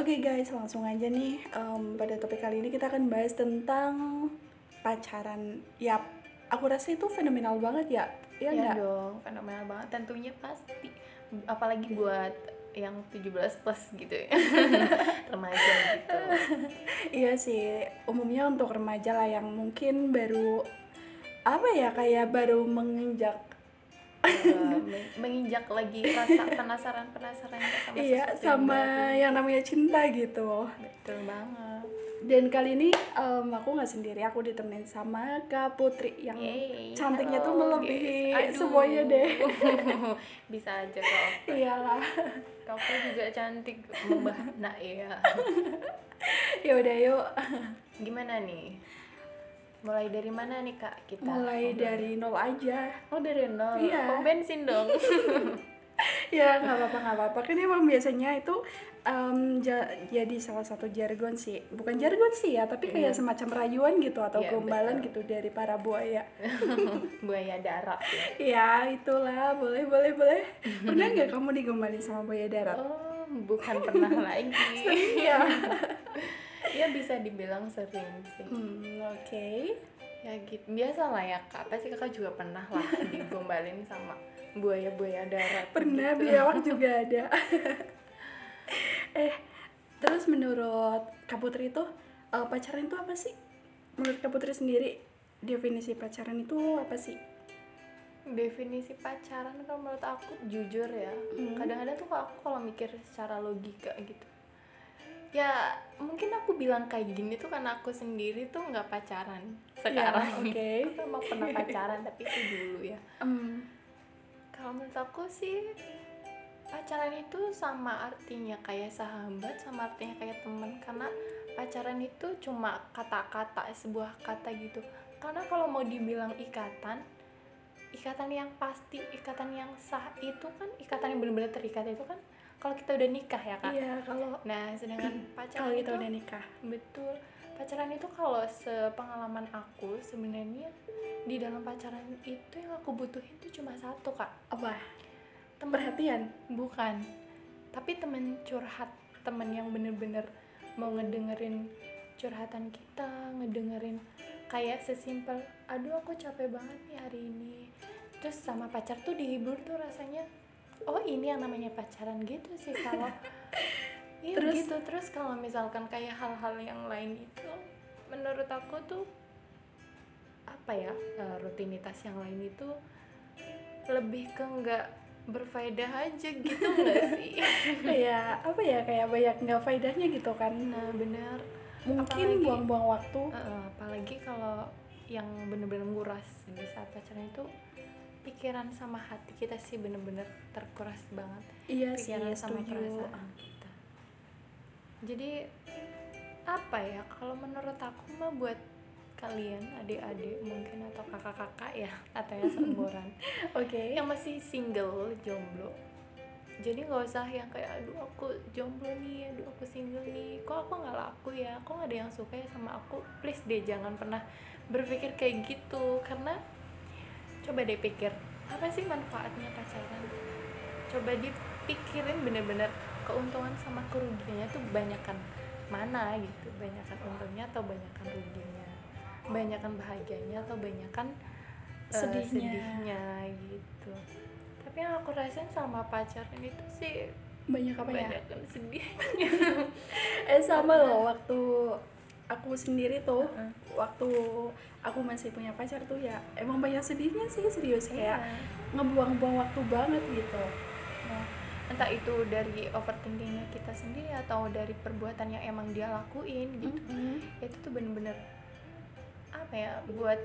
Oke guys, langsung aja nih em, pada topik kali ini kita akan bahas tentang pacaran. Yap, aku rasa itu fenomenal banget ya. Iya ya enggak? dong, fenomenal banget. Tentunya pasti. Apalagi buat yang 17 plus gitu ya. Remaja gitu. Iya sih, umumnya untuk remaja lah yang mungkin baru apa ya kayak baru menginjak meng- menginjak lagi rasa penasaran-penasaran sama iya yang sama yang namanya cinta gitu. Betul banget. Dan kali ini em, aku nggak sendiri, aku ditemenin sama Kak Putri yang Yeay, cantiknya tuh halo, melebihi. Aduh. semuanya deh. Bisa aja kok. Iyalah. Kamu juga cantik membahana ya. ya udah yuk. Gimana nih? Mulai dari mana nih kak kita? Mulai ngobrol? dari nol aja. Oh dari nol. Iya. Pom bensin dong. ya nggak apa-apa nggak apa-apa kan emang biasanya itu em, ja- jadi salah satu jargon sih bukan jargon sih ya tapi kayak Iya. semacam rayuan gitu atau Iya, gombalan betul. gitu dari para buaya Buaya darat ya. ya itulah boleh boleh boleh pernah nggak kamu digombalin sama buaya darat Oh, bukan pernah lagi. Iya. Ya bisa dibilang sering sih. hmm, oke Ya gitu. Biasa lah ya kak. Pasti kakak juga pernah lah digombalin sama buaya-buaya darat. pernah gitu. biawak juga ada eh terus menurut Kak Putri itu eh, pacaran itu apa sih menurut Kak Putri sendiri definisi pacaran itu apa sih Definisi pacaran kalau menurut aku jujur ya. Hmm. Kadang-kadang tuh aku kalau mikir secara logika gitu. Ya mungkin aku bilang kayak gini tuh karena aku sendiri tuh nggak pacaran Ya, sekarang. oke. Aku emang pernah pacaran tapi itu dulu ya. Em, Kalau menurut aku sih pacaran itu sama artinya kayak sahabat sama artinya kayak teman karena pacaran itu cuma kata-kata sebuah kata gitu. Karena kalau mau dibilang ikatan, ikatan yang pasti, ikatan yang sah itu kan ikatan yang benar-benar terikat itu kan kalau kita udah nikah ya kak. iya kalau Nah sedangkan kalau pacaran kita itu udah nikah Betul. Pacaran itu kalau sepengalaman aku sebenarnya di dalam pacaran itu yang aku butuhin tuh cuma satu kak. apa Temen perhatian bukan. Tapi temen curhat, temen yang bener-bener mau ngedengerin curhatan kita, ngedengerin kayak sesimpel, aduh aku capek banget nih hari ini. Terus sama pacar tuh dihibur tuh rasanya, oh ini yang namanya pacaran gitu sih kalau Iya Terus? gitu. Terus kalau misalkan kayak hal-hal yang lain itu menurut aku tuh apa ya eh, rutinitas yang lain itu lebih ke nggak berfaedah aja gitu nggak sih? Kayak apa ya kayak banyak nggak faedahnya gitu kan. Nah benar. Mungkin buang-buang waktu. Eh, apalagi kalau yang bener-bener nguras di saat pacaran itu pikiran sama hati kita sih bener-bener terkuras banget. Iya sih pikiran sama setuju. perasaan kita. Jadi apa ya kalau menurut aku mah buat kalian adik-adik mungkin atau kakak-kakak ya atau yang seumuran oke. yang masih single jomblo. Jadi nggak usah yang kayak aduh aku jomblo nih aduh aku single nih. Kok aku nggak laku ya? Kok nggak ada yang suka ya sama aku. Please deh jangan pernah berpikir kayak gitu. Karena coba deh pikir apa sih manfaatnya pacaran? Coba dipikirin bener-bener keuntungan sama kerugiannya tuh banyakan mana gitu? Banyakan untungnya atau banyakan ruginya? Banyakan bahagianya atau banyakan eh, Sedihnya. sedihnya gitu. Tapi yang aku rasain sama pacaran itu sih banyak apa ya? banyakan sedih eh sama loh waktu aku sendiri tuh Heeh. waktu aku masih punya pacar tuh ya emang banyak sedihnya sih serius. Kayak Iya. ngebuang-buang waktu banget gitu. Nah, entah itu dari overthinkingnya kita sendiri atau dari perbuatan yang emang dia lakuin gitu. Mm-mm. itu tuh bener-bener apa ya buat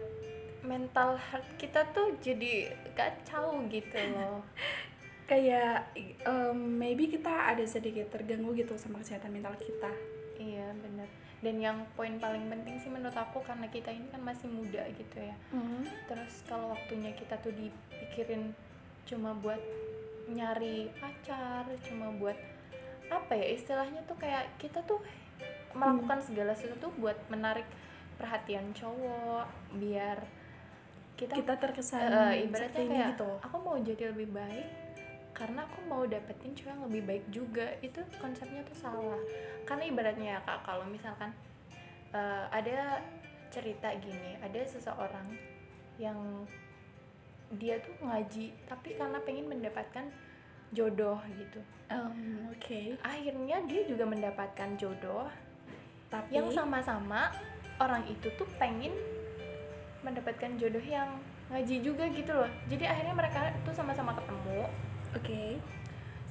mental health kita tuh jadi kacau gitu loh. Kayak em, maybe kita ada sedikit terganggu gitu sama kesehatan mental kita. Iya bener dan yang poin paling penting sih menurut aku karena kita ini kan masih muda gitu ya. Terus kalau waktunya kita tuh dipikirin cuma buat nyari pacar cuma buat apa ya istilahnya tuh kayak kita tuh melakukan segala sesuatu buat menarik perhatian cowok biar kita, kita terkesan eh, ibaratnya kayak gitu. aku mau jadi lebih baik karena aku mau dapetin cowok yang lebih baik juga. Itu konsepnya tuh salah karena ibaratnya ya kak kalau misalkan eh, ada cerita gini ada seseorang yang dia tuh ngaji tapi karena pengen mendapatkan jodoh gitu. Em, oke. Akhirnya dia juga mendapatkan jodoh tapi yang sama-sama orang itu tuh pengen mendapatkan jodoh yang ngaji juga gitu loh. Jadi akhirnya mereka tuh sama-sama ketemu. Oke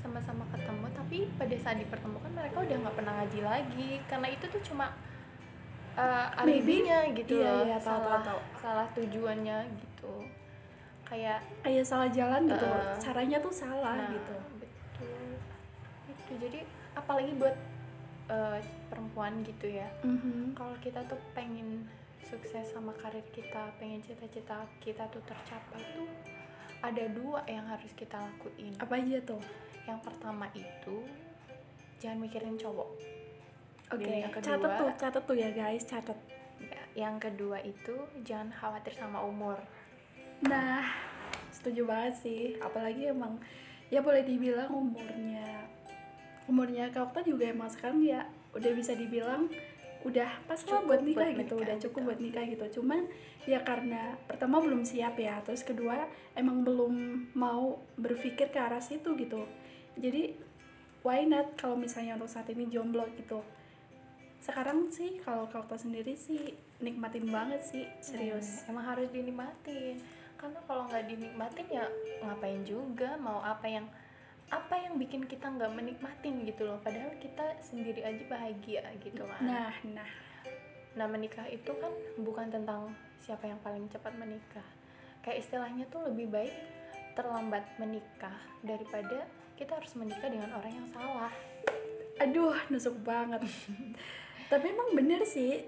sama-sama ketemu tapi pada saat dipertemukan mereka udah nggak pernah ngaji lagi. Karena itu tuh cuma uh, alibinya gitu Iya, loh. iya, tahu, salah tahu, tahu. salah tujuannya gitu. Kayak kayak salah jalan gitu Eh. caranya tuh salah nah, gitu. betul. Itu jadi apalagi buat uh, perempuan gitu ya. Mhm. kalau kita tuh pengen sukses sama karir kita pengen cita-cita kita tuh tercapai tuh ada dua yang harus kita lakuin. Apa aja tuh? Yang pertama itu jangan mikirin cowok. Oke kedua- catat tuh catat tuh ya guys catat Ya, yang kedua itu jangan khawatir sama umur. Nah setuju banget sih. Apalagi emang ya boleh dibilang umurnya umurnya Kak Okta juga emang sekarang ya udah bisa dibilang udah pas lah buat nikah buat gitu menikah, udah cukup buat nikah gitu. Cuman ya karena pertama belum siap ya terus kedua emang belum mau berpikir ke arah situ gitu. Jadi why not kalau misalnya untuk saat ini jomblo gitu? Sekarang sih kalau Okta sendiri sih nikmatin banget sih serius. Hmm, emang harus dinikmatin. Karena kalau nggak dinikmatin ya ngapain juga? Mau apa yang apa yang bikin kita nggak menikmatin gitu loh padahal kita sendiri aja bahagia gitu kan nah nah Nah menikah itu kan bukan tentang siapa yang paling cepat menikah. Kayak istilahnya tuh lebih baik terlambat menikah daripada kita harus menikah dengan orang yang salah. aduh nusuk banget tapi emang bener sih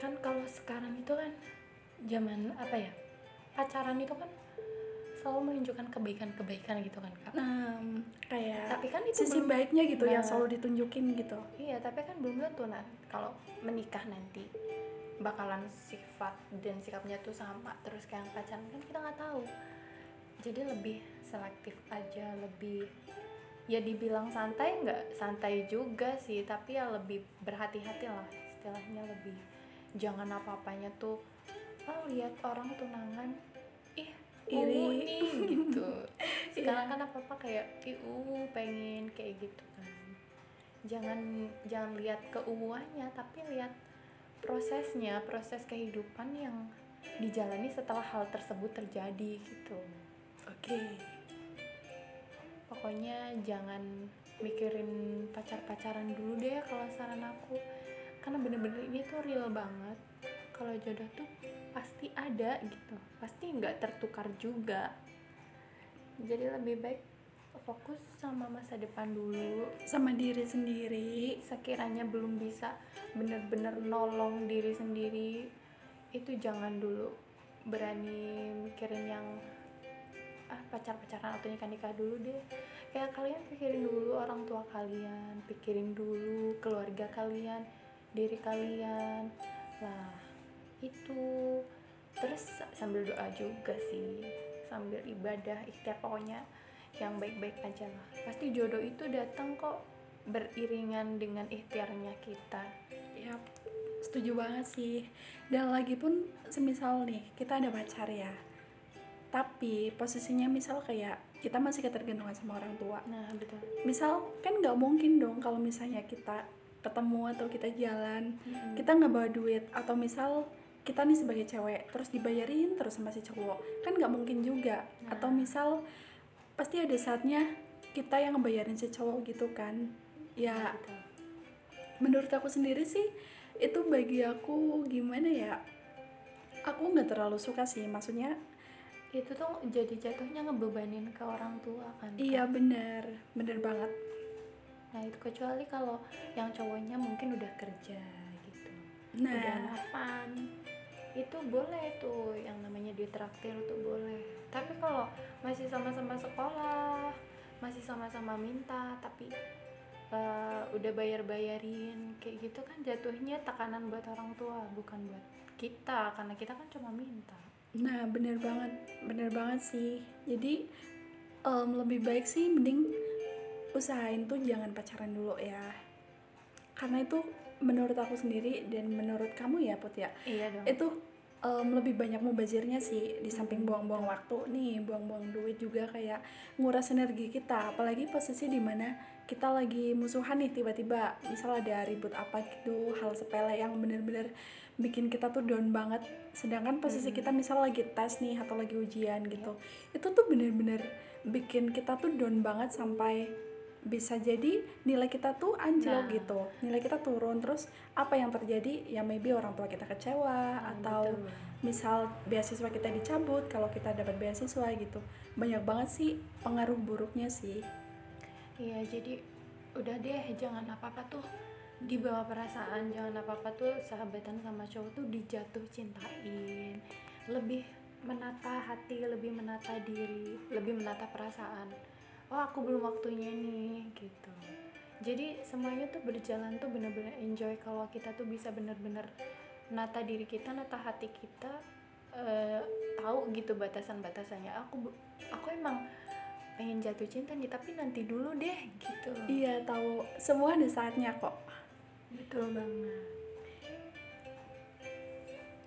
Kan kalau sekarang itu kan zaman apa ya? Pacaran itu kan selalu menunjukkan kebaikan-kebaikan gitu kan kak. Em, kayak Tapi kan itu sisi belum- baiknya gitu yang Nah. selalu ditunjukin gitu Iya, tapi kan belum tentu nah kalau menikah nanti bakalan sifat dan sikapnya tuh sama terus kayak yang pacaran kan kita nggak tahu. Jadi lebih selektif aja, lebih ya dibilang santai nggak santai juga sih, tapi ya lebih berhati-hati lah istilahnya lebih jangan apa-apanya tuh oh lihat orang tunangan Iri. nih gitu. Sekarang kan apa apa kayak ih uh, pengen kayak gitu kan. Jangan jangan lihat keuannya tapi lihat prosesnya proses kehidupan yang dijalani setelah hal tersebut terjadi gitu. Oke. Pokoknya jangan mikirin pacar-pacaran dulu deh kalau saran aku. Karena bener-bener ini tuh real banget. Kalau jodoh tuh pasti ada gitu. Pasti nggak tertukar juga. Jadi lebih baik fokus sama masa depan dulu. Sama diri sendiri. Sekiranya belum bisa bener-bener nolong diri sendiri itu jangan dulu berani mikirin yang ah pacar-pacaran atau nikah-nikah dulu deh. Kayak kalian pikirin dulu orang tua kalian pikirin dulu keluarga kalian diri kalian. Lah itu. Terus sambil doa juga sih sambil ibadah ikhtiar pokoknya yang baik-baik aja lah. Pasti jodoh itu datang kok beriringan dengan ikhtiarnya kita. Ya setuju banget sih. Dan lagi pun semisal nih kita ada pacar ya. Tapi posisinya misal kayak kita masih ketergantungan sama orang tua. Nah betul. Misal kan nggak mungkin dong kalau misalnya kita ketemu atau kita jalan Hmm. kita nggak bawa duit. Atau misal kita nih sebagai cewek terus dibayarin terus sama si cowok. Kan nggak mungkin juga. Nah. atau misal pasti ada saatnya kita yang ngebayarin si cowok gitu kan. Ya betul. menurut aku sendiri sih itu bagi aku gimana ya aku nggak terlalu suka sih. Maksudnya itu tuh jadi jatuhnya ngebebanin ke orang tua kan iya bener. Bener banget. Nah itu kecuali kalau yang cowoknya mungkin udah kerja gitu. Udah nah. mapan itu boleh tuh yang namanya ditraktir tuh boleh. Tapi kalau masih sama-sama sekolah masih sama-sama minta tapi eh, udah bayar-bayarin kayak gitu kan jatuhnya tekanan buat orang tua bukan buat kita. Karena kita kan cuma minta. Nah bener banget bener banget sih. Jadi Em, lebih baik sih mending usahain tuh jangan pacaran dulu ya. Karena itu menurut aku sendiri dan menurut kamu ya Put ya? Iya dong. Itu em, lebih banyak mubazirnya sih di samping buang-buang waktu nih buang-buang duit juga kayak nguras energi kita. Apalagi posisi di mana kita lagi musuhan nih tiba-tiba misal ada ribut apa gitu hal sepele yang bener-bener bikin kita tuh down banget. Sedangkan posisi kita misal lagi tes nih atau lagi ujian gitu itu tuh bener-bener bikin kita tuh down banget sampai bisa jadi nilai kita tuh anjlok Nah. gitu nilai kita turun terus apa yang terjadi ya maybe orang tua kita kecewa atau betul. misal beasiswa kita dicabut kalau kita dapat beasiswa gitu banyak banget sih pengaruh buruknya sih Iya, jadi udah deh jangan apa-apa tuh dibawa perasaan, jangan apa-apa tuh sahabatan sama cowok tuh dijatuh cintain. Lebih menata hati, lebih menata diri, lebih menata perasaan. Oh, aku belum waktunya nih gitu. Jadi semuanya tuh berjalan tuh bener-bener enjoy kalau kita tuh bisa bener-bener nata diri kita, nata hati kita eh, tahu gitu batasan-batasannya. Aku bu- aku emang pengen jatuh cinta nih tapi nanti dulu deh gitu. Iya tahu. Semua ada saatnya kok. Betul banget.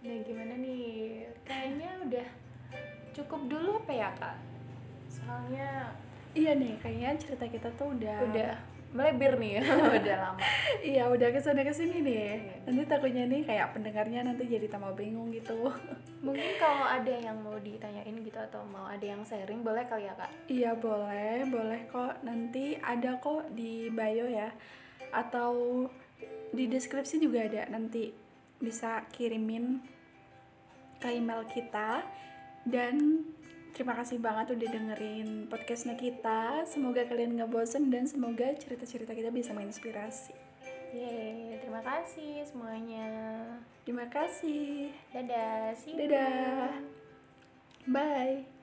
Nah gimana nih? Kayaknya udah cukup dulu apa ya kak? Soalnya iya nih kayaknya cerita kita tuh udah udah melebir nih udah lama. Iya udah ke sana ke sini nih. Iya. nanti takutnya nih kayak pendengarnya nanti jadi tambah bingung gitu. Mungkin kalau ada yang mau ditanyain gitu atau mau ada yang sharing boleh kali ya kak? Iya boleh boleh kok. Nanti ada kok di bio ya. Atau di deskripsi juga ada. Nanti bisa kirimin ke email kita. Dan terima kasih banget udah dengerin podcastnya kita. Semoga kalian nggak bosen dan semoga cerita-cerita kita bisa menginspirasi. Yeay, terima kasih semuanya. Terima kasih. Dadah see you. Dadah. bye